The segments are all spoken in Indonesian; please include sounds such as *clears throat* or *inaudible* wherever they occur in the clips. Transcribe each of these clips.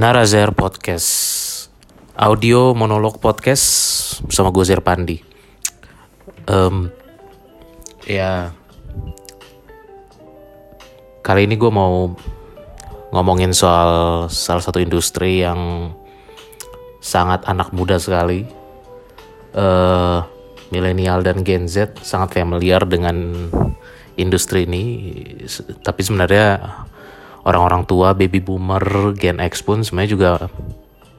Narazer Podcast. Audio monolog podcast bersama gue Zer Pandi. Um, Ya Kali ini gue mau ngomongin soal salah satu industri yang sangat anak muda sekali. Uh, Milenial dan Gen Z sangat familiar dengan industri ini. Tapi sebenarnya orang-orang tua, baby boomer, Gen X pun sebenarnya juga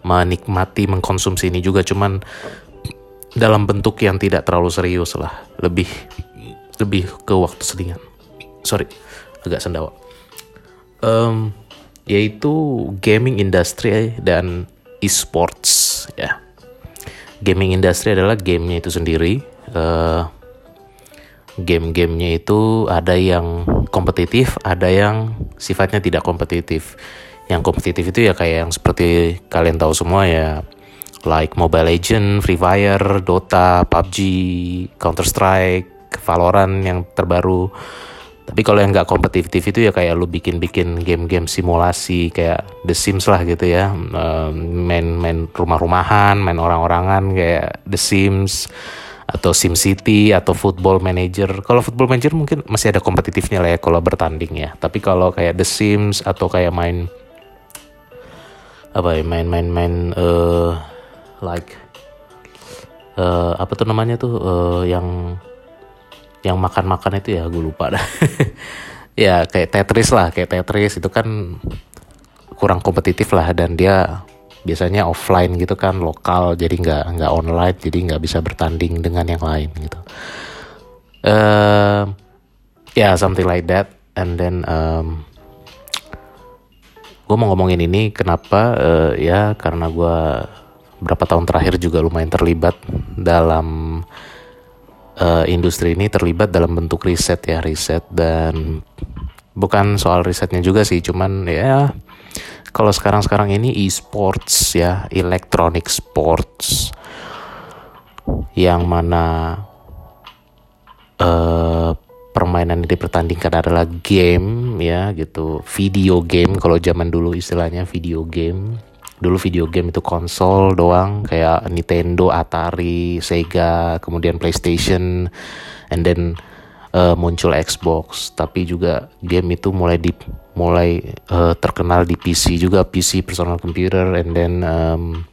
menikmati mengkonsumsi ini juga cuman dalam bentuk yang tidak terlalu serius lah, lebih lebih ke waktu sedingan. Sorry, agak sendawa. Um, yaitu gaming industry dan e-sports ya. Gaming industry adalah gamenya itu sendiri. Uh, game-gamenya itu ada yang kompetitif, ada yang sifatnya tidak kompetitif. Yang kompetitif itu ya kayak yang seperti kalian tahu semua ya, like Mobile Legend, Free Fire, Dota, PUBG, Counter Strike, Valorant yang terbaru. Tapi kalau yang nggak kompetitif itu ya kayak lu bikin-bikin game-game simulasi kayak The Sims lah gitu ya, main-main rumah-rumahan, main orang-orangan kayak The Sims atau Sim City atau Football Manager. Kalau Football Manager mungkin masih ada kompetitifnya lah ya kalau bertanding ya. Tapi kalau kayak The Sims atau kayak main apa ya main-main-main uh, like uh, apa tuh namanya tuh uh, yang yang makan-makan itu ya gue lupa dah. *laughs* ya kayak Tetris lah, kayak Tetris itu kan kurang kompetitif lah dan dia biasanya offline gitu kan lokal jadi nggak nggak online jadi nggak bisa bertanding dengan yang lain gitu. Uh, ya yeah, something like that. And then um, gue mau ngomongin ini kenapa uh, ya karena gue berapa tahun terakhir juga lumayan terlibat dalam uh, industri ini terlibat dalam bentuk riset ya riset dan bukan soal risetnya juga sih cuman ya kalau sekarang-sekarang ini e-sports ya, electronic sports yang mana uh, permainan yang dipertandingkan adalah game ya gitu, video game kalau zaman dulu istilahnya video game. Dulu video game itu konsol doang kayak Nintendo, Atari, Sega, kemudian PlayStation and then uh, muncul Xbox, tapi juga game itu mulai di mulai uh, terkenal di PC juga PC personal computer and then um,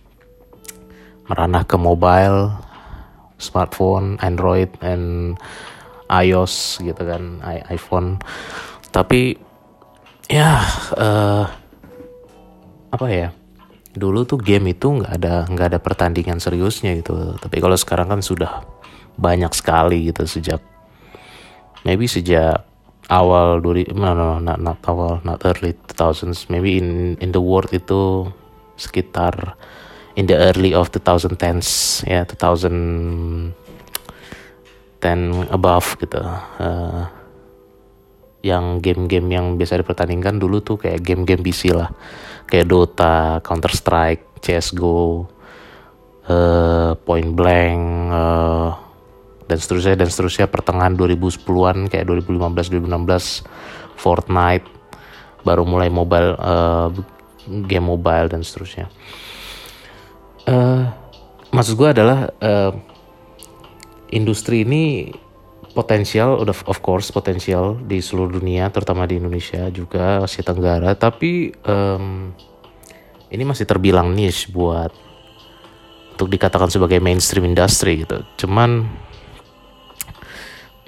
meranah ke mobile, smartphone, Android and iOS gitu kan, I iPhone. Tapi ya uh, apa ya? Dulu tuh game itu nggak ada nggak ada pertandingan seriusnya gitu. Tapi kalau sekarang kan sudah banyak sekali gitu sejak maybe sejak awal duri no, no, not, not awal not early 2000s maybe in in the world itu sekitar in the early of 2010s ya yeah, 2010 above gitu. Uh, yang game-game yang biasa dipertandingkan dulu tuh kayak game-game PC lah. Kayak Dota, Counter Strike, CS:GO, uh, Point Blank, uh, dan seterusnya dan seterusnya pertengahan 2010-an kayak 2015 2016 Fortnite baru mulai mobile uh, game mobile dan seterusnya. Uh, maksud gue adalah uh, industri ini potensial udah of course potensial di seluruh dunia terutama di Indonesia juga Asia Tenggara tapi um, ini masih terbilang niche buat untuk dikatakan sebagai mainstream industry gitu. Cuman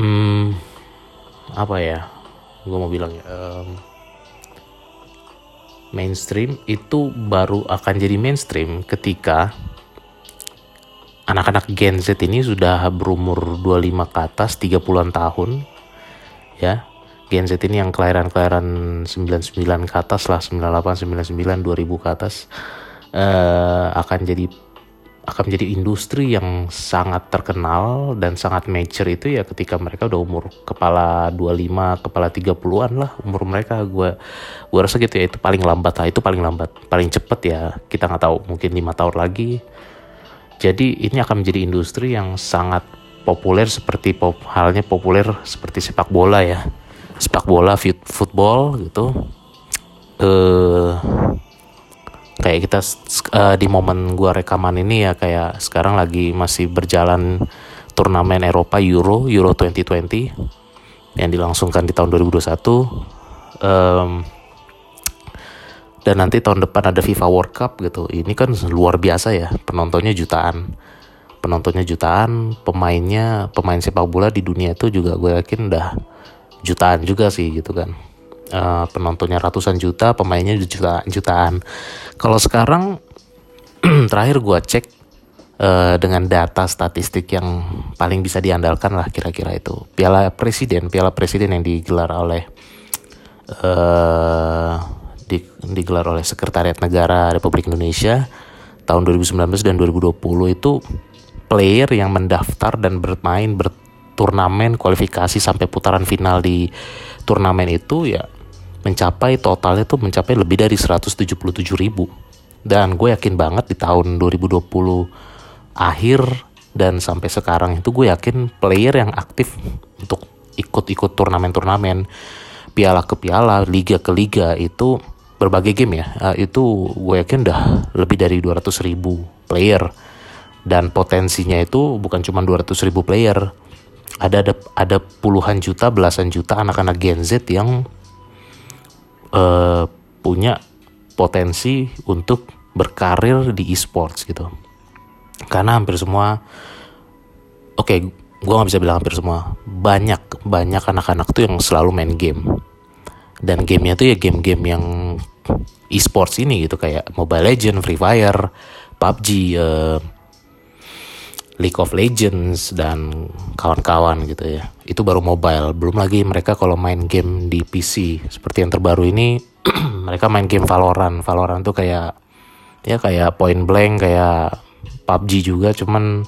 hmm, apa ya? Gue mau bilang ya um, mainstream itu baru akan jadi mainstream ketika anak-anak Gen Z ini sudah berumur 25 ke atas 30-an tahun ya. Gen Z ini yang kelahiran-kelahiran 99 ke atas lah 98, 99, 2000 ke atas uh, akan jadi akan menjadi industri yang sangat terkenal dan sangat mature itu ya ketika mereka udah umur kepala 25, kepala 30-an lah umur mereka. Gue gue rasa gitu ya itu paling lambat lah itu paling lambat paling cepet ya. Kita nggak tahu mungkin lima tahun lagi. Jadi ini akan menjadi industri yang sangat populer seperti pop, halnya populer seperti sepak bola ya. Sepak bola football gitu. Eh kayak kita uh, di momen gua rekaman ini ya kayak sekarang lagi masih berjalan turnamen Eropa Euro Euro 2020 yang dilangsungkan di tahun 2021 um, dan nanti tahun depan ada FIFA World Cup gitu. Ini kan luar biasa ya penontonnya jutaan. Penontonnya jutaan pemainnya pemain sepak bola di dunia itu juga gue yakin udah jutaan juga sih gitu kan uh, penontonnya ratusan juta pemainnya jutaan jutaan. Kalau sekarang *clears throat* terakhir gue cek uh, dengan data statistik yang paling bisa diandalkan lah kira-kira itu. Piala presiden piala presiden yang digelar oleh uh, di, digelar oleh sekretariat negara Republik Indonesia tahun 2019 dan 2020 itu player yang mendaftar dan bermain berturnamen kualifikasi sampai putaran final di turnamen itu ya mencapai totalnya tuh mencapai lebih dari 177 ribu. Dan gue yakin banget di tahun 2020 akhir dan sampai sekarang itu gue yakin player yang aktif untuk ikut-ikut turnamen-turnamen piala ke piala liga ke liga itu berbagai game ya. Uh, itu gue yakin udah lebih dari 200 ribu player. Dan potensinya itu bukan cuma 200 ribu player. Ada ada ada puluhan juta belasan juta anak-anak Gen Z yang uh, punya potensi untuk berkarir di e-sports gitu karena hampir semua oke okay, gue nggak bisa bilang hampir semua banyak banyak anak-anak tuh yang selalu main game dan gamenya tuh ya game-game yang e-sports ini gitu kayak Mobile Legend, Free Fire, PUBG, uh, League of Legends dan kawan-kawan gitu ya. Itu baru mobile, belum lagi mereka kalau main game di PC seperti yang terbaru ini *clears throat* mereka main game Valorant. Valorant tuh kayak ya kayak Point Blank kayak PUBG juga. Cuman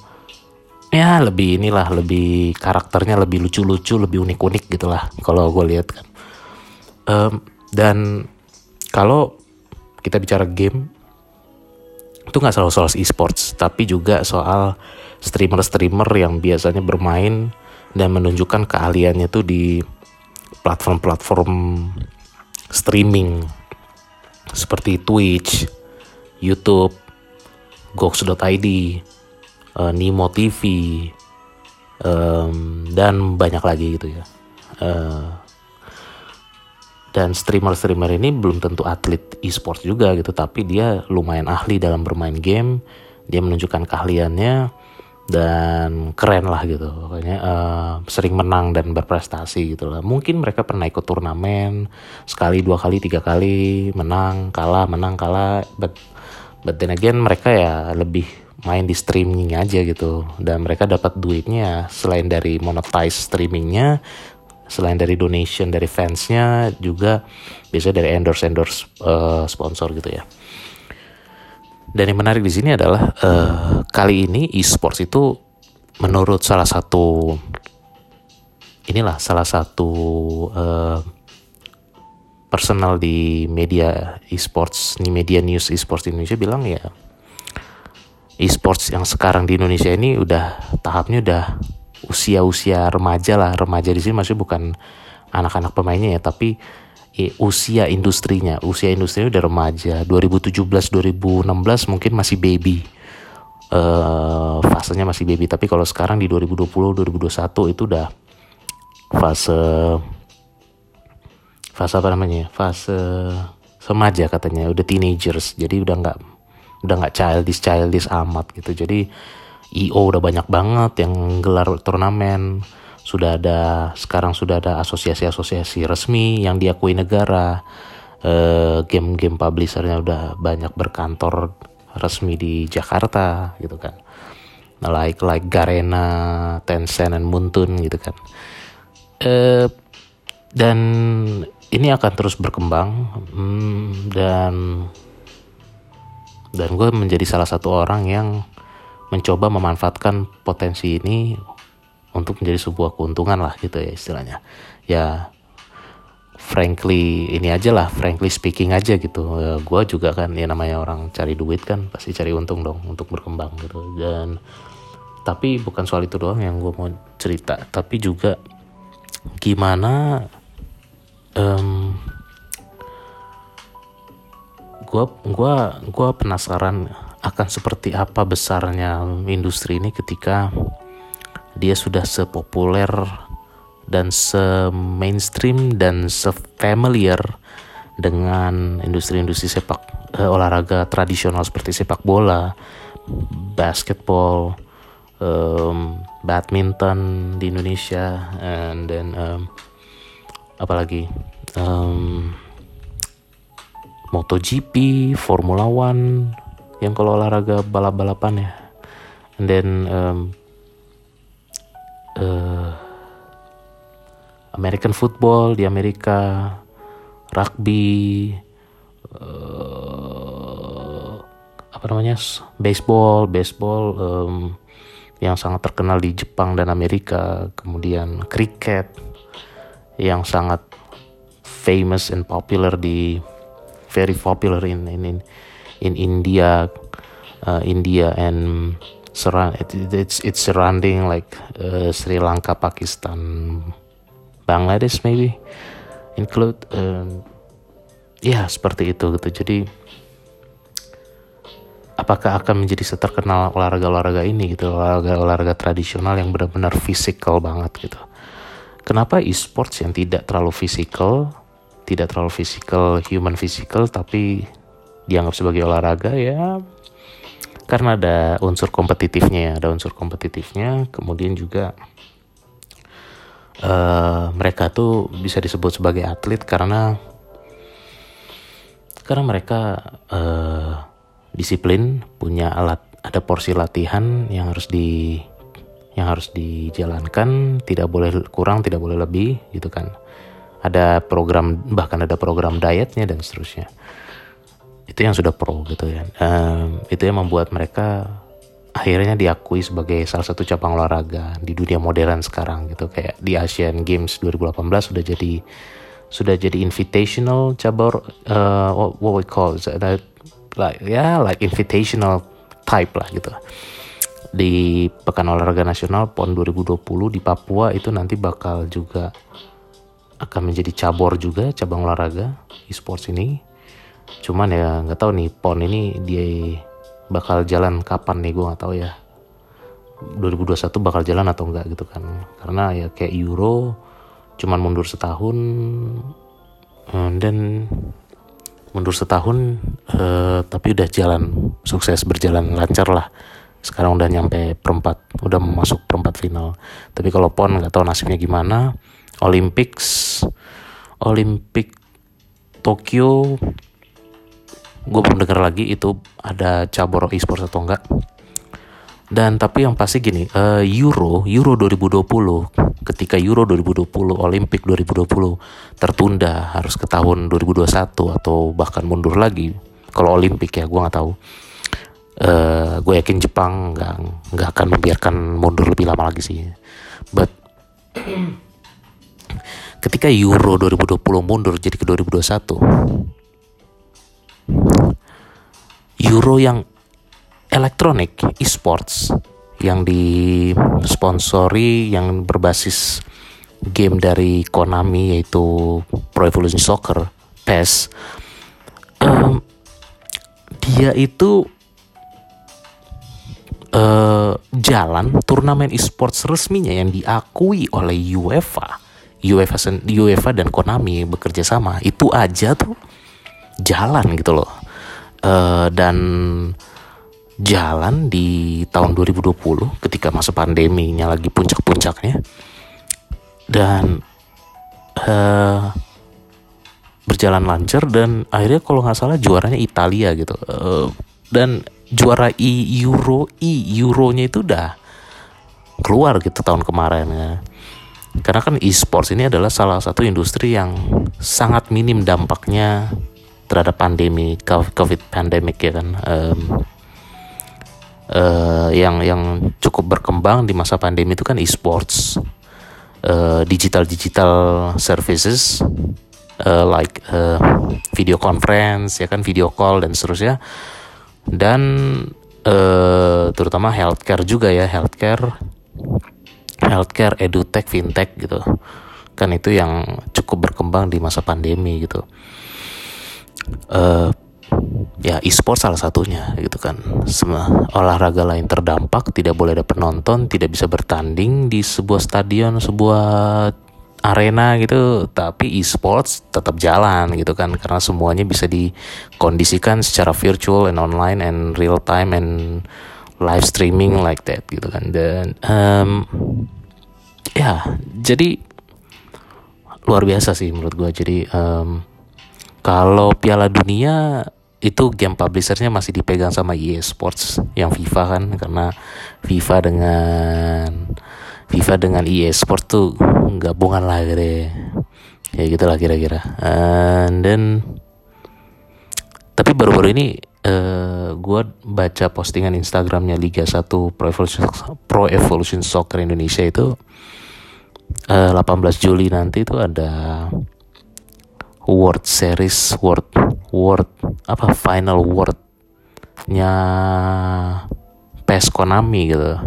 ya lebih inilah lebih karakternya lebih lucu-lucu lebih unik-unik gitulah kalau gue lihat kan. Um, dan kalau kita bicara game itu nggak selalu soal e-sports tapi juga soal streamer-streamer yang biasanya bermain dan menunjukkan keahliannya tuh di platform-platform streaming seperti Twitch, YouTube, Gox.id, uh, eh, Nimo TV, dan banyak lagi gitu ya. Uh, dan streamer-streamer ini belum tentu atlet e-sports juga gitu, tapi dia lumayan ahli dalam bermain game, dia menunjukkan keahliannya dan keren lah gitu. Pokoknya uh, sering menang dan berprestasi gitu lah. Mungkin mereka pernah ikut turnamen sekali dua kali tiga kali menang kalah menang kalah. But but then again mereka ya lebih main di streaming aja gitu. Dan mereka dapat duitnya selain dari monetize streamingnya selain dari donation dari fansnya juga bisa dari endorse endorse uh, sponsor gitu ya dan yang menarik di sini adalah uh, kali ini e-sports itu menurut salah satu inilah salah satu uh, personal di media e-sports, di media news e-sports di Indonesia bilang ya e-sports yang sekarang di Indonesia ini udah tahapnya udah usia-usia remaja lah. Remaja di sini maksudnya bukan anak-anak pemainnya ya, tapi usia industrinya, usia industrinya udah remaja. 2017 2016 mungkin masih baby. Uh, fasenya masih baby, tapi kalau sekarang di 2020 2021 itu udah fase fase apa namanya? Fase remaja katanya, udah teenagers. Jadi udah nggak udah nggak childish childish amat gitu. Jadi IO udah banyak banget yang gelar turnamen sudah ada sekarang sudah ada asosiasi-asosiasi resmi yang diakui negara. Game game-game publishernya udah banyak berkantor resmi di Jakarta gitu kan. Like like Garena, Tencent, dan Muntun gitu kan. Uh, dan ini akan terus berkembang hmm, dan dan gue menjadi salah satu orang yang mencoba memanfaatkan potensi ini untuk menjadi sebuah keuntungan lah gitu ya istilahnya. Ya frankly ini aja lah frankly speaking aja gitu. Ya, gue juga kan ya namanya orang cari duit kan pasti cari untung dong untuk berkembang gitu. Dan tapi bukan soal itu doang yang gue mau cerita tapi juga gimana um, gua gua gua penasaran akan seperti apa besarnya industri ini ketika dia sudah sepopuler dan se-mainstream dan se-familiar dengan industri-industri sepak eh, olahraga tradisional seperti sepak bola, basketball, um, badminton di Indonesia, and then um, apalagi um, MotoGP, Formula One, yang kalau olahraga balap-balapan ya, and then um, uh, American football di Amerika, rugby, uh, apa namanya, baseball, baseball um, yang sangat terkenal di Jepang dan Amerika, kemudian cricket yang sangat famous and popular di very popular in in in India, uh, India and surround it, it's it's surrounding like uh, Sri Lanka, Pakistan, Bangladesh maybe include um, ya seperti itu gitu. Jadi apakah akan menjadi seterkenal olahraga-olahraga ini gitu olahraga-olahraga tradisional yang benar-benar fisikal banget gitu? Kenapa e-sports yang tidak terlalu fisikal tidak terlalu fisikal human physical tapi dianggap sebagai olahraga ya karena ada unsur kompetitifnya ya ada unsur kompetitifnya. Kemudian juga uh, mereka tuh bisa disebut sebagai atlet karena karena mereka uh, disiplin punya alat ada porsi latihan yang harus di yang harus dijalankan tidak boleh kurang tidak boleh lebih gitu kan. Ada program bahkan ada program dietnya dan seterusnya itu yang sudah pro gitu ya um, itu yang membuat mereka akhirnya diakui sebagai salah satu cabang olahraga di dunia modern sekarang gitu. Kayak di Asian Games 2018 sudah jadi sudah jadi invitational cabur uh, what, what we call it, like ya yeah, like invitational type lah gitu. Di Pekan Olahraga Nasional PON 2020 di Papua itu nanti bakal juga akan menjadi cabur juga cabang olahraga e-sports ini cuman ya nggak tahu nih PON ini dia bakal jalan kapan nih gue nggak tahu ya. 2021 bakal jalan atau enggak gitu kan. Karena ya kayak Euro cuman mundur setahun. Eh, dan mundur setahun uh, tapi udah jalan sukses berjalan lancar lah. Sekarang udah nyampe perempat udah masuk perempat final. Tapi kalau pon nggak tahu nasibnya gimana. Olympics Olimpik Tokyo gue belum dengar lagi itu ada cabur e-sports atau enggak. Dan tapi yang pasti gini uh, Euro Euro 2020 ketika Euro 2020 Olimpik 2020 tertunda harus ke tahun 2021 atau bahkan mundur lagi. Kalau Olimpik ya gue nggak tahu. Uh, eh, gue yakin Jepang nggak nggak akan membiarkan mundur lebih lama lagi sih. But *clears throat* ketika Euro 2020 mundur jadi ke 2021 Euro yang elektronik e-sports yang disponsori yang berbasis game dari Konami yaitu Pro Evolution Soccer PES um, dia itu uh, jalan turnamen e-sports resminya yang diakui oleh UEFA UEFA UEFA dan Konami bekerja sama. Itu aja tuh jalan gitu loh. Uh, dan jalan di tahun 2020 ketika masa pandeminya lagi puncak-puncaknya. Dan uh, berjalan lancar dan akhirnya kalau nggak salah juaranya Italia gitu. Uh, dan juara i Euro i Euronya itu udah keluar gitu tahun kemarin ya. Karena kan e-sports ini adalah salah satu industri yang sangat minim dampaknya terhadap pandemi COVID pandemic ya kan. Um, uh, yang yang cukup berkembang di masa pandemi itu kan e-sports. Uh, digital digital services uh, like uh, video conference ya kan video call dan seterusnya. Dan uh, terutama healthcare juga ya healthcare healthcare edutech fintech gitu. Kan itu yang cukup berkembang di masa pandemi gitu uh, ya e-sport salah satunya gitu kan. Semua olahraga lain terdampak tidak boleh ada penonton tidak bisa bertanding di sebuah stadion sebuah arena gitu. Tapi e-sports tetap jalan gitu kan. Karena semuanya bisa dikondisikan secara virtual and online and real time and live streaming like that gitu kan. Dan um, ya jadi luar biasa sih menurut gue jadi um, kalau Piala Dunia itu game publishernya masih dipegang sama EA Sports yang FIFA kan karena FIFA dengan FIFA dengan EA Sports tuh gabungan lah gitu ya gitulah kira-kira. And then tapi baru-baru ini uh, eh, gue baca postingan Instagramnya Liga 1 Pro Evolution, Pro Evolution Soccer Indonesia itu uh, eh, 18 Juli nanti itu ada World Series World World apa Final Worldnya PES Konami gitu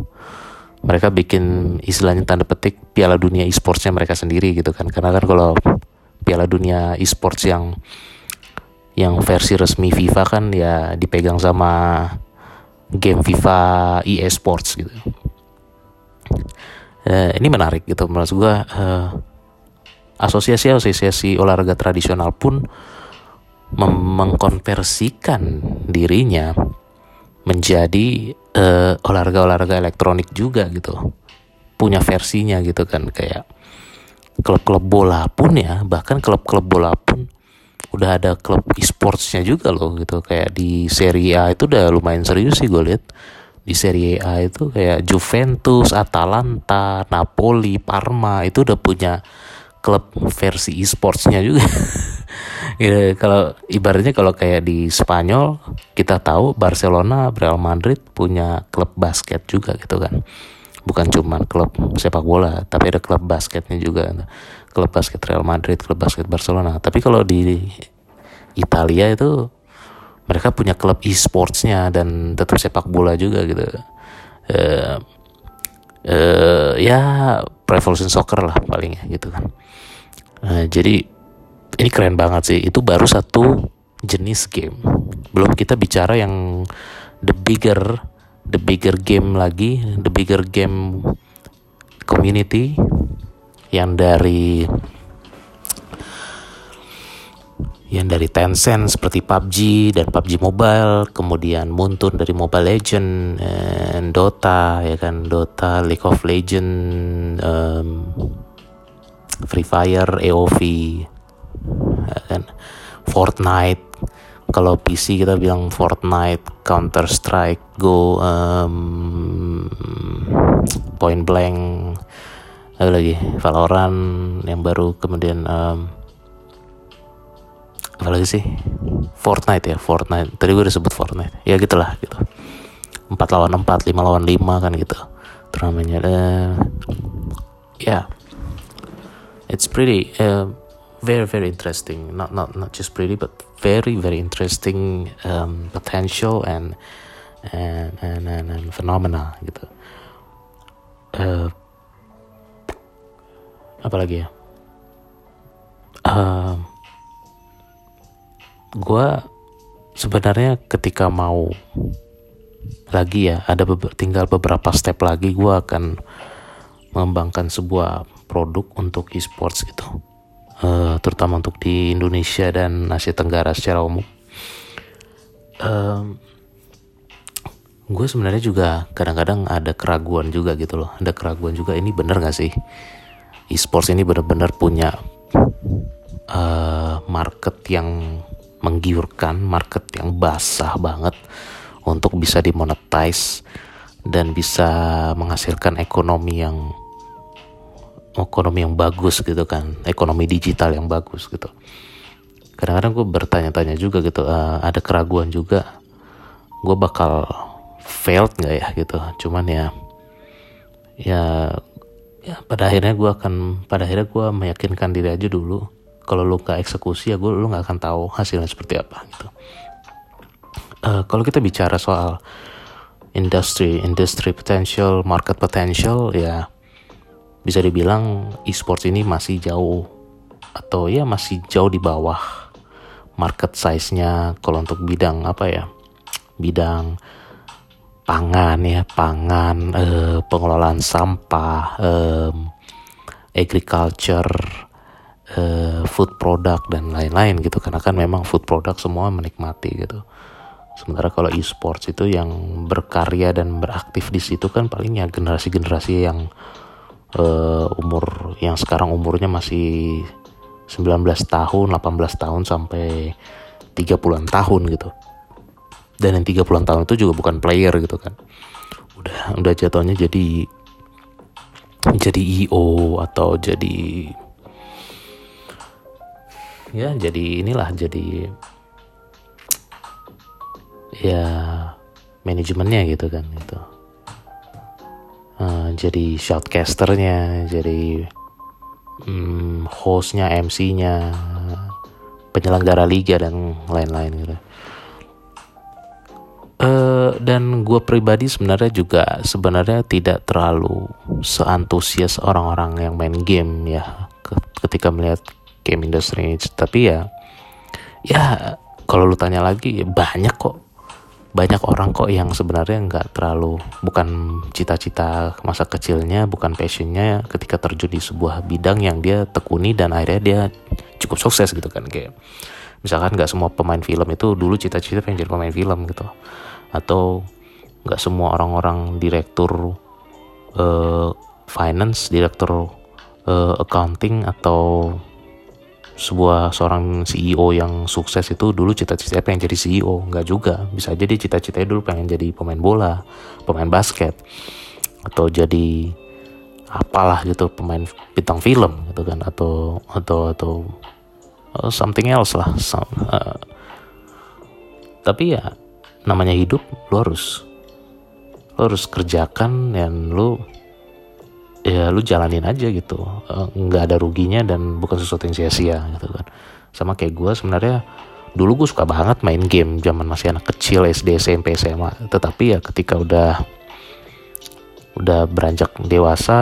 mereka bikin istilahnya tanda petik Piala Dunia e-sportsnya mereka sendiri gitu kan karena kan kalau Piala Dunia e-sports yang yang versi resmi FIFA kan ya dipegang sama game FIFA EA Sports gitu. Uh, ini menarik gitu menurut gua uh, asosiasi-asosiasi olahraga tradisional pun mengkonversikan dirinya menjadi eh, olahraga-olahraga elektronik juga gitu. Punya versinya gitu kan kayak klub-klub bola pun ya bahkan klub-klub bola pun udah ada klub e-sportsnya juga loh gitu. Kayak di Serie A itu udah lumayan serius sih gue lihat. Di Serie A itu kayak Juventus, Atalanta, Napoli, Parma itu udah punya klub versi e-sportsnya juga. *laughs* ya, kalau ibaratnya kalau kayak di Spanyol kita tahu Barcelona, Real Madrid punya klub basket juga gitu kan. Bukan cuma klub sepak bola, tapi ada klub basketnya juga. Klub basket Real Madrid, klub basket Barcelona. Tapi kalau di Italia itu mereka punya klub e-sportsnya dan tetap sepak bola juga gitu. Uh, uh, ya Revolution Soccer lah paling ya gitu kan Nah, jadi ini keren banget sih. Itu baru satu jenis game. Belum kita bicara yang the bigger the bigger game lagi, the bigger game community yang dari yang dari Tencent seperti PUBG dan PUBG Mobile, kemudian Muntun dari Mobile Legend, and Dota ya kan, Dota, League of Legend, um, Free Fire, AOV, ya kan, Fortnite. Kalau PC kita bilang Fortnite, Counter Strike, Go, um, Point Blank, ada lagi Valorant yang baru, kemudian um, apa lagi sih? Fortnite ya, Fortnite. Tadi gue udah sebut Fortnite. Ya gitulah gitu. 4 lawan 4, 5 lawan 5 kan gitu. Turnamennya ada ya it's pretty uh, very very interesting. Not not not just pretty but very very interesting um, potential and and and, and, and phenomena gitu. Uh, apa lagi ya? Uh, gue sebenarnya ketika mau lagi ya ada be tinggal beberapa step lagi gue akan mengembangkan sebuah produk untuk e-sports gitu. Uh, terutama untuk di Indonesia dan Asia Tenggara secara umum. Uh, gue sebenarnya juga kadang-kadang ada keraguan juga gitu loh. Ada keraguan juga ini bener gak sih? E-sports ini bener-bener punya uh, market yang menggiurkan market yang basah banget untuk bisa dimonetize dan bisa menghasilkan ekonomi yang ekonomi yang bagus gitu kan. Ekonomi digital yang bagus gitu. Kadang-kadang gue bertanya-tanya juga gitu uh, ada keraguan juga? Gue bakal failed nggak ya? Gitu. Cuman ya ya ya pada akhirnya gue akan pada akhirnya gue meyakinkan diri aja dulu. Kalau lu nggak eksekusi ya gue lu nggak akan tahu hasilnya seperti apa gitu. Uh, kalau kita bicara soal industri industri potential market potential ya bisa dibilang e-sports ini masih jauh atau ya masih jauh di bawah market size-nya kalau untuk bidang apa ya bidang pangan ya pangan eh, pengelolaan sampah eh, agriculture eh, food product dan lain-lain gitu. Karena kan memang food product semua menikmati gitu. Sementara kalau e-sports itu yang berkarya dan beraktif di situ kan palingnya generasi-generasi yang uh, umur yang sekarang umurnya masih 19 tahun, 18 tahun sampai 30-an tahun gitu. Dan yang 30-an tahun itu juga bukan player gitu kan. Udah udah jatuhnya jadi jadi EO atau jadi ya jadi inilah jadi ya manajemennya gitu kan itu uh, jadi shoutcasternya jadi um, hostnya MC-nya penyelenggara liga dan lain-lain gitu. Uh, dan gue pribadi sebenarnya juga sebenarnya tidak terlalu seantusias orang-orang yang main game ya ketika melihat game industry tapi ya ya kalau lu tanya lagi ya banyak kok banyak orang kok yang sebenarnya nggak terlalu bukan cita-cita masa kecilnya bukan passionnya ketika terjun di sebuah bidang yang dia tekuni dan akhirnya dia cukup sukses gitu kan kayak misalkan nggak semua pemain film itu dulu cita-cita pengen jadi pemain film gitu. Atau nggak semua orang-orang direktur uh, finance direktur uh, accounting atau sebuah seorang CEO yang sukses itu dulu cita-citanya pengen jadi CEO nggak juga. Bisa jadi cita-citanya dulu pengen jadi pemain bola pemain basket atau jadi apalah gitu pemain bintang film gitu kan atau atau atau uh, something else lah some, uh, tapi ya namanya hidup lo harus lo harus kerjakan dan lo ya lu jalanin aja gitu. Eh, nggak ada ruginya dan bukan sesuatu yang sia-sia gitu kan. Sama kayak gue sebenarnya dulu gue suka banget main game zaman masih anak kecil SD SMP SMA tetapi ya ketika udah udah beranjak dewasa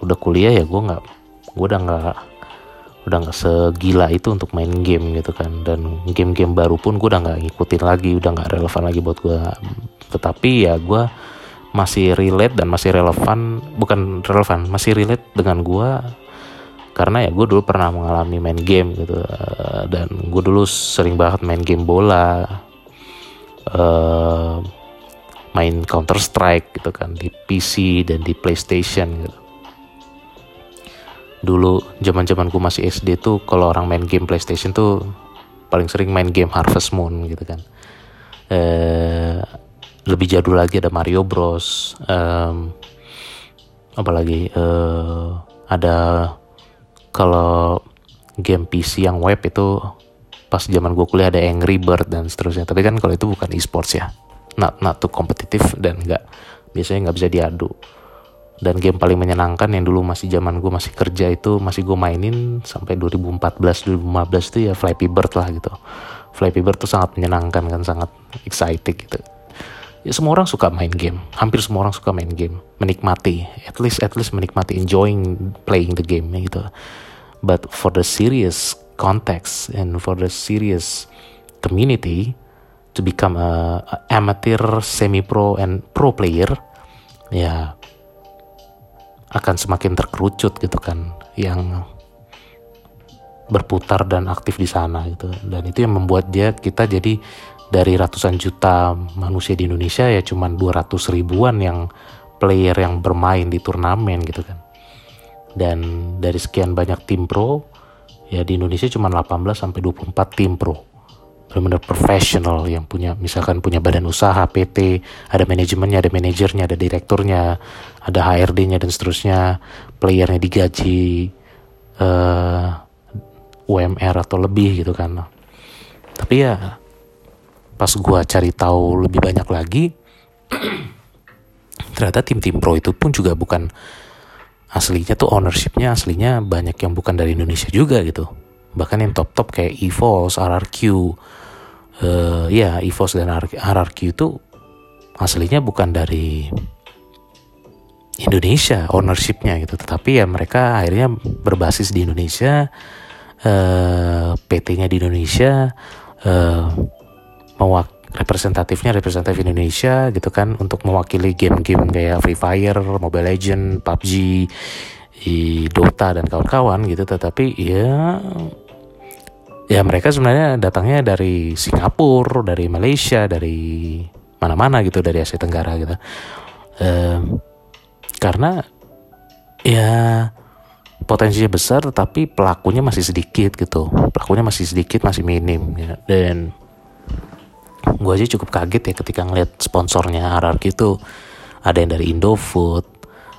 udah kuliah ya gue nggak gue udah nggak udah nggak segila itu untuk main game gitu kan. Dan game-game baru pun gue udah nggak ngikutin lagi udah nggak relevan lagi buat gue tetapi ya gue masih relate dan masih relevan bukan relevan masih relate dengan gue karena ya gue dulu pernah mengalami main game gitu uh, dan gue dulu sering banget main game bola uh, main Counter Strike gitu kan di PC dan di PlayStation gitu. Dulu zaman zaman gue masih SD tuh kalau orang main game PlayStation tuh paling sering main game Harvest Moon gitu kan. Uh, lebih jadul lagi ada Mario Bros um, apalagi uh, ada kalau game PC yang web itu pas zaman gue kuliah ada Angry Bird dan seterusnya. Tapi kan kalau itu bukan e-sports ya. Not not too kompetitif dan nggak biasanya nggak bisa diadu. Dan game paling menyenangkan yang dulu masih zaman gue masih kerja itu masih gue mainin sampai 2014 2015 itu ya Flappy Bird lah gitu. Flappy Bird tuh sangat menyenangkan kan sangat exciting gitu ya semua orang suka main game. Hampir semua orang suka main game. Menikmati. At least at least menikmati enjoying playing the game gitu. But for the serious context and for the serious community to become a, a amateur semi pro and pro player ya akan semakin terkerucut gitu kan yang berputar dan aktif di sana gitu. Dan itu yang membuat dia kita jadi dari ratusan juta manusia di Indonesia ya cuman 200 ribuan yang player yang bermain di turnamen gitu kan. Dan dari sekian banyak tim pro ya di Indonesia cuma 18 sampai 24 tim pro. Benar-benar profesional yang punya misalkan punya badan usaha PT, ada manajemennya, ada manajernya, ada direkturnya, ada HRD-nya dan seterusnya, playernya digaji uh, eh, UMR atau lebih gitu kan. Tapi ya pas gue cari tahu lebih banyak lagi *clears throat* ternyata tim-tim pro itu pun juga bukan aslinya tuh ownershipnya aslinya banyak yang bukan dari Indonesia juga gitu. Bahkan yang top-top kayak EVOS, RRQ uh, ya EVOS dan RRQ itu aslinya bukan dari Indonesia ownershipnya gitu. Tetapi ya mereka akhirnya berbasis di Indonesia uh, PT-nya di Indonesia uh, mewak representatifnya representatif Indonesia gitu kan untuk mewakili game-game kayak Free Fire, Mobile Legend, PUBG, Dota dan kawan-kawan gitu tetapi ya ya mereka sebenarnya datangnya dari Singapura, dari Malaysia, dari mana-mana gitu dari Asia Tenggara gitu. Um, karena ya potensinya besar tetapi pelakunya masih sedikit gitu. Pelakunya masih sedikit, masih minim ya. Dan gue aja cukup kaget ya ketika ngeliat sponsornya RRQ itu ada yang dari Indofood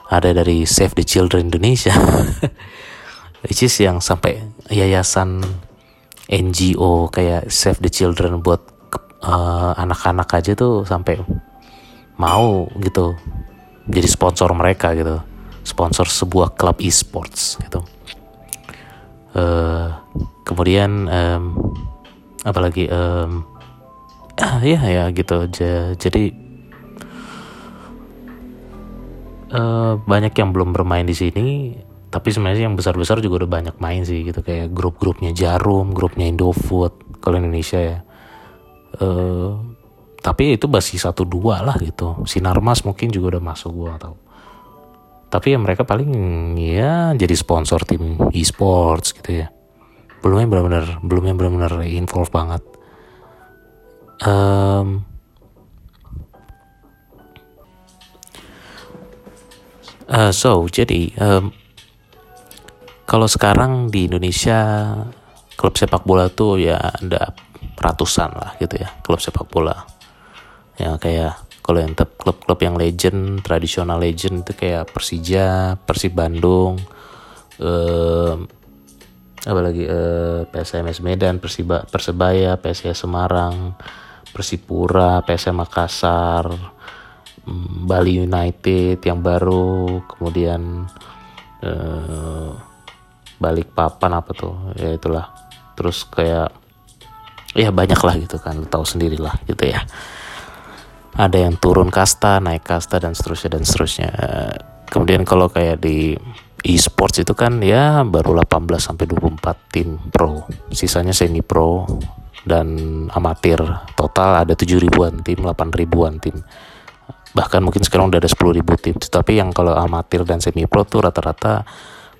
ada dari Save the Children Indonesia. *laughs* Which is yang sampai yayasan NGO kayak Save the Children buat uh, anak-anak aja tuh sampai mau gitu jadi sponsor mereka gitu. Sponsor sebuah klub e-sports gitu. Uh, kemudian um, apalagi um, ah ya ya gitu jadi uh, banyak yang belum bermain di sini tapi sebenarnya yang besar-besar juga udah banyak main sih gitu kayak grup-grupnya Jarum, grupnya Indofood kalau Indonesia ya. Uh, tapi itu masih satu dua lah gitu. Sinarmas mungkin juga udah masuk gua atau tapi ya mereka paling ya jadi sponsor tim e-sports gitu ya. Belum yang benar-benar belum yang benar-benar involve banget um, uh, so jadi um, kalau sekarang di Indonesia klub sepak bola tuh ya ada ratusan lah gitu ya klub sepak bola. Ya kayak kalau yang klub-klub yang legend tradisional legend itu kayak Persija Persib Bandung um, apa lagi uh, PSMS Medan Persiba Persebaya PSIS Semarang Persipura, PSM Makassar, mm, Bali United yang baru, kemudian eh, balik papan apa tuh, ya itulah. Terus kayak ya banyak lah gitu kan, tahu sendiri lah gitu ya. Ada yang turun kasta, naik kasta dan seterusnya dan seterusnya. Kemudian kalau kayak di e-sports itu kan ya baru 18 sampai 24 tim pro. Sisanya semi pro dan amatir. Total ada 7 ribuan tim 8 ribuan tim. Bahkan mungkin sekarang udah ada 10 ribu tim. Tapi yang kalau amatir dan semi pro tuh rata-rata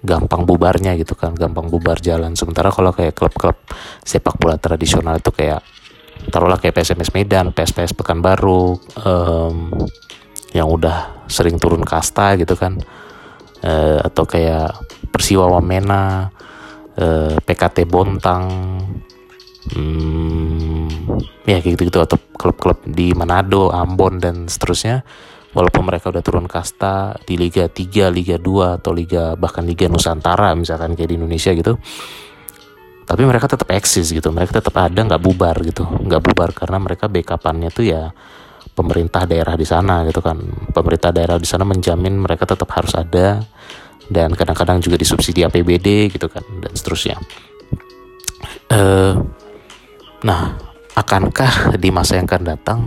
gampang bubarnya gitu kan gampang bubar jalan. Sementara kalau kayak klub-klub sepak bola tradisional itu kayak taruhlah kayak PSMS Medan, PSPS Pekanbaru um, yang udah sering turun kasta gitu kan uh, atau kayak Persiwa Wamena uh, PKT Bontang hmm, ya kayak gitu-gitu atau klub-klub di Manado, Ambon dan seterusnya. Walaupun mereka udah turun kasta di Liga 3, Liga 2 atau Liga bahkan Liga Nusantara misalkan kayak di Indonesia gitu. Tapi mereka tetap eksis gitu mereka tetap ada nggak bubar gitu. Nggak bubar karena mereka backupannya tuh ya pemerintah daerah di sana gitu kan. Pemerintah daerah di sana menjamin mereka tetap harus ada dan kadang-kadang juga disubsidi APBD gitu kan dan seterusnya. Uh, Nah, akankah di masa yang akan datang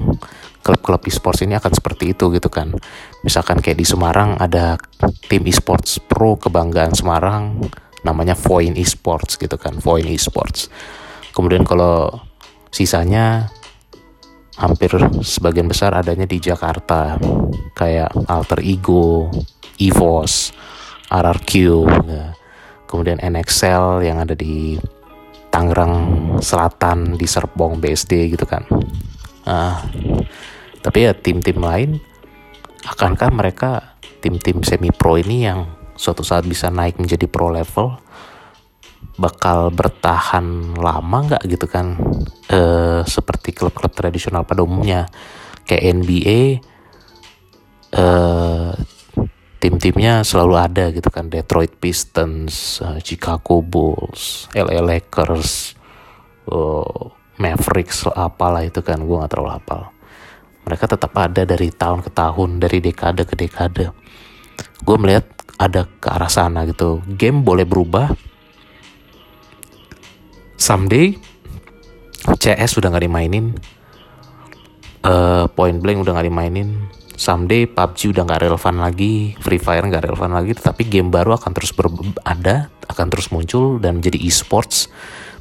klub-klub e-sports ini akan seperti itu gitu kan? Misalkan kayak di Semarang ada tim e-sports pro kebanggaan Semarang namanya Voin e-sports gitu kan, Voin e-sports. Kemudian kalau sisanya hampir sebagian besar adanya di Jakarta kayak Alter Ego, EVOS, RRQ, ya. kemudian NXL yang ada di Tangerang Selatan di Serpong BSD gitu kan. Uh, tapi ya tim-tim lain akankah mereka tim-tim semi pro ini yang suatu saat bisa naik menjadi pro level bakal bertahan lama nggak gitu kan? Uh, seperti klub-klub tradisional pada umumnya kayak NBA uh, tim-timnya selalu ada gitu kan Detroit Pistons, uh, Chicago Bulls, LA Lakers, uh, Mavericks apalah itu kan gue nggak terlalu hafal. Mereka tetap ada dari tahun ke tahun, dari dekade ke dekade. Gue melihat ada ke arah sana gitu. Game boleh berubah. Someday CS udah nggak dimainin, uh, Point Blank udah nggak dimainin, someday PUBG udah nggak relevan lagi, Free Fire nggak relevan lagi, tetapi game baru akan terus ada, akan terus muncul dan menjadi e-sports,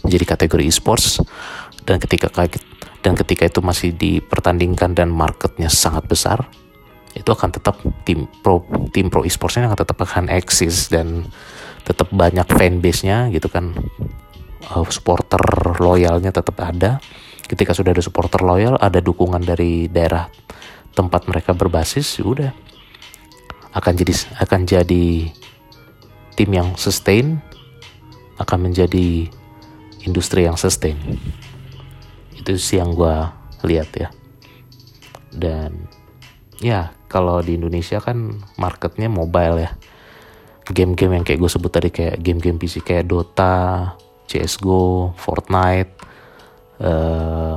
menjadi kategori e-sports. Dan ketika dan ketika itu masih dipertandingkan dan marketnya sangat besar itu akan tetap tim pro tim pro esportsnya akan tetap akan eksis dan tetap banyak fanbase-nya gitu kan. Uh, supporter loyalnya tetap ada. Ketika sudah ada supporter loyal ada dukungan dari daerah tempat mereka berbasis ya udah. Akan jadi akan jadi tim yang sustain akan menjadi industri yang sustain. Itu sih yang gue lihat ya. Dan ya kalau di Indonesia kan marketnya mobile ya. Game-game yang kayak gue sebut tadi kayak game-game PC kayak Dota, CSGO, Fortnite, uh,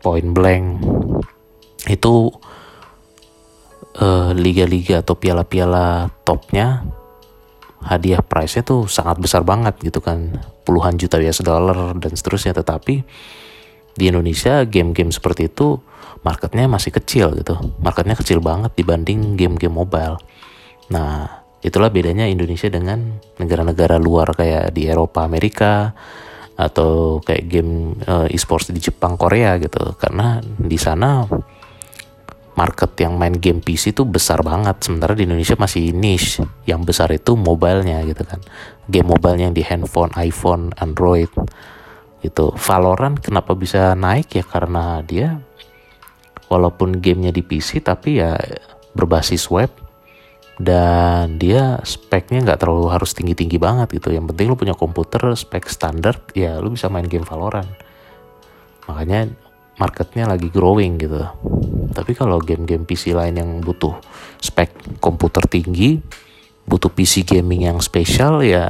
Point Blank. Itu uh, liga-liga atau piala-piala topnya hadiah price-nya tuh sangat besar banget gitu kan. Puluhan juta US dollar dan seterusnya. Tetapi di Indonesia game-game seperti itu marketnya masih kecil gitu. Marketnya kecil banget dibanding game-game mobile. Nah itulah bedanya Indonesia dengan negara-negara luar kayak di Eropa Amerika atau kayak game uh, e-sports di Jepang Korea gitu. Karena di sana market yang main game PC itu besar banget. Sementara di Indonesia masih niche. Yang besar itu mobilenya gitu kan. Game mobilenya yang di handphone iPhone Android gitu. Valorant kenapa bisa naik? Ya karena dia walaupun gamenya di PC tapi ya berbasis web dan dia speknya nggak terlalu harus tinggi-tinggi banget gitu. Yang penting lu punya komputer spek standar ya lu bisa main game Valorant. Makanya marketnya lagi growing gitu. Tapi kalau game-game PC lain yang butuh spek komputer tinggi butuh PC gaming yang spesial ya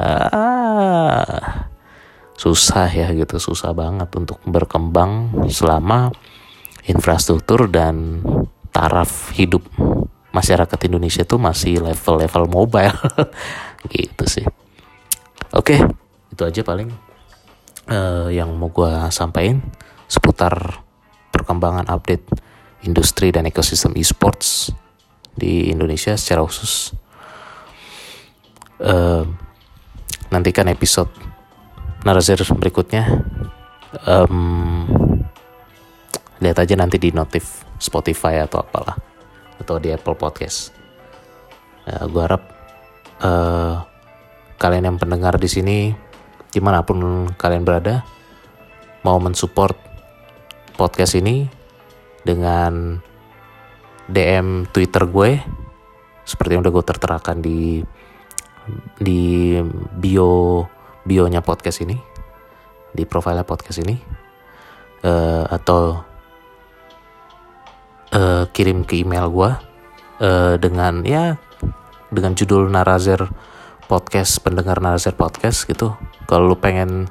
susah ya gitu. Susah banget untuk berkembang selama infrastruktur dan taraf hidup masyarakat Indonesia tuh masih level-level mobile. *laughs* Gitu sih. Oke itu aja paling uh, yang mau gue sampaikan seputar perkembangan update industri dan ekosistem esports di Indonesia secara khusus. Uh, nantikan episode Narazir berikutnya. Um, lihat aja nanti di notif Spotify atau apalah atau di Apple Podcast. Ya, gue harap uh, kalian yang pendengar di sini di mana pun kalian berada mau mensupport podcast ini dengan DM Twitter gue seperti yang udah gue terterakan di di bio bionya podcast ini di profilnya podcast ini uh, atau uh, kirim ke email gue uh, dengan ya dengan judul Narazer podcast pendengar Narazer podcast gitu. Kalau lu pengen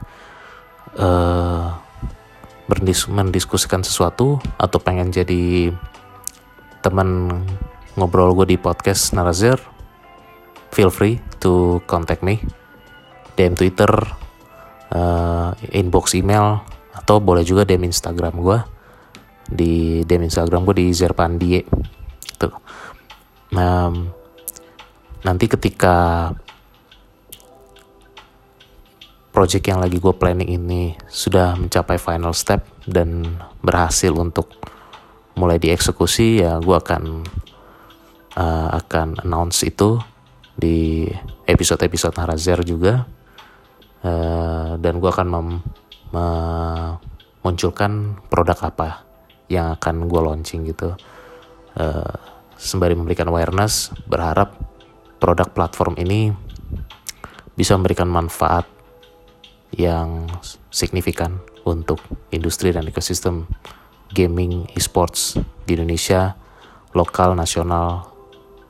uh, mendiskusikan sesuatu atau pengen jadi teman ngobrol gue di podcast Narazer feel free to contact me. DM Twitter uh, inbox email atau boleh juga DM Instagram gue di DM Instagram gue di Zerpandie. Tuh um, nanti ketika project yang lagi gue planning ini sudah mencapai final step dan berhasil untuk mulai dieksekusi ya gue akan uh, akan announce itu di episode-episode Narazer juga. Uh, dan gue akan mem memunculkan produk apa yang akan gue launching gitu uh, sembari memberikan awareness berharap produk platform ini bisa memberikan manfaat yang signifikan untuk industri dan ekosistem gaming esports di Indonesia, lokal, nasional,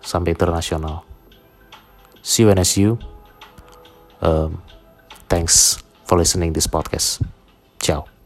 sampai internasional. See you and as you. Um, thanks for listening this podcast. Ciao.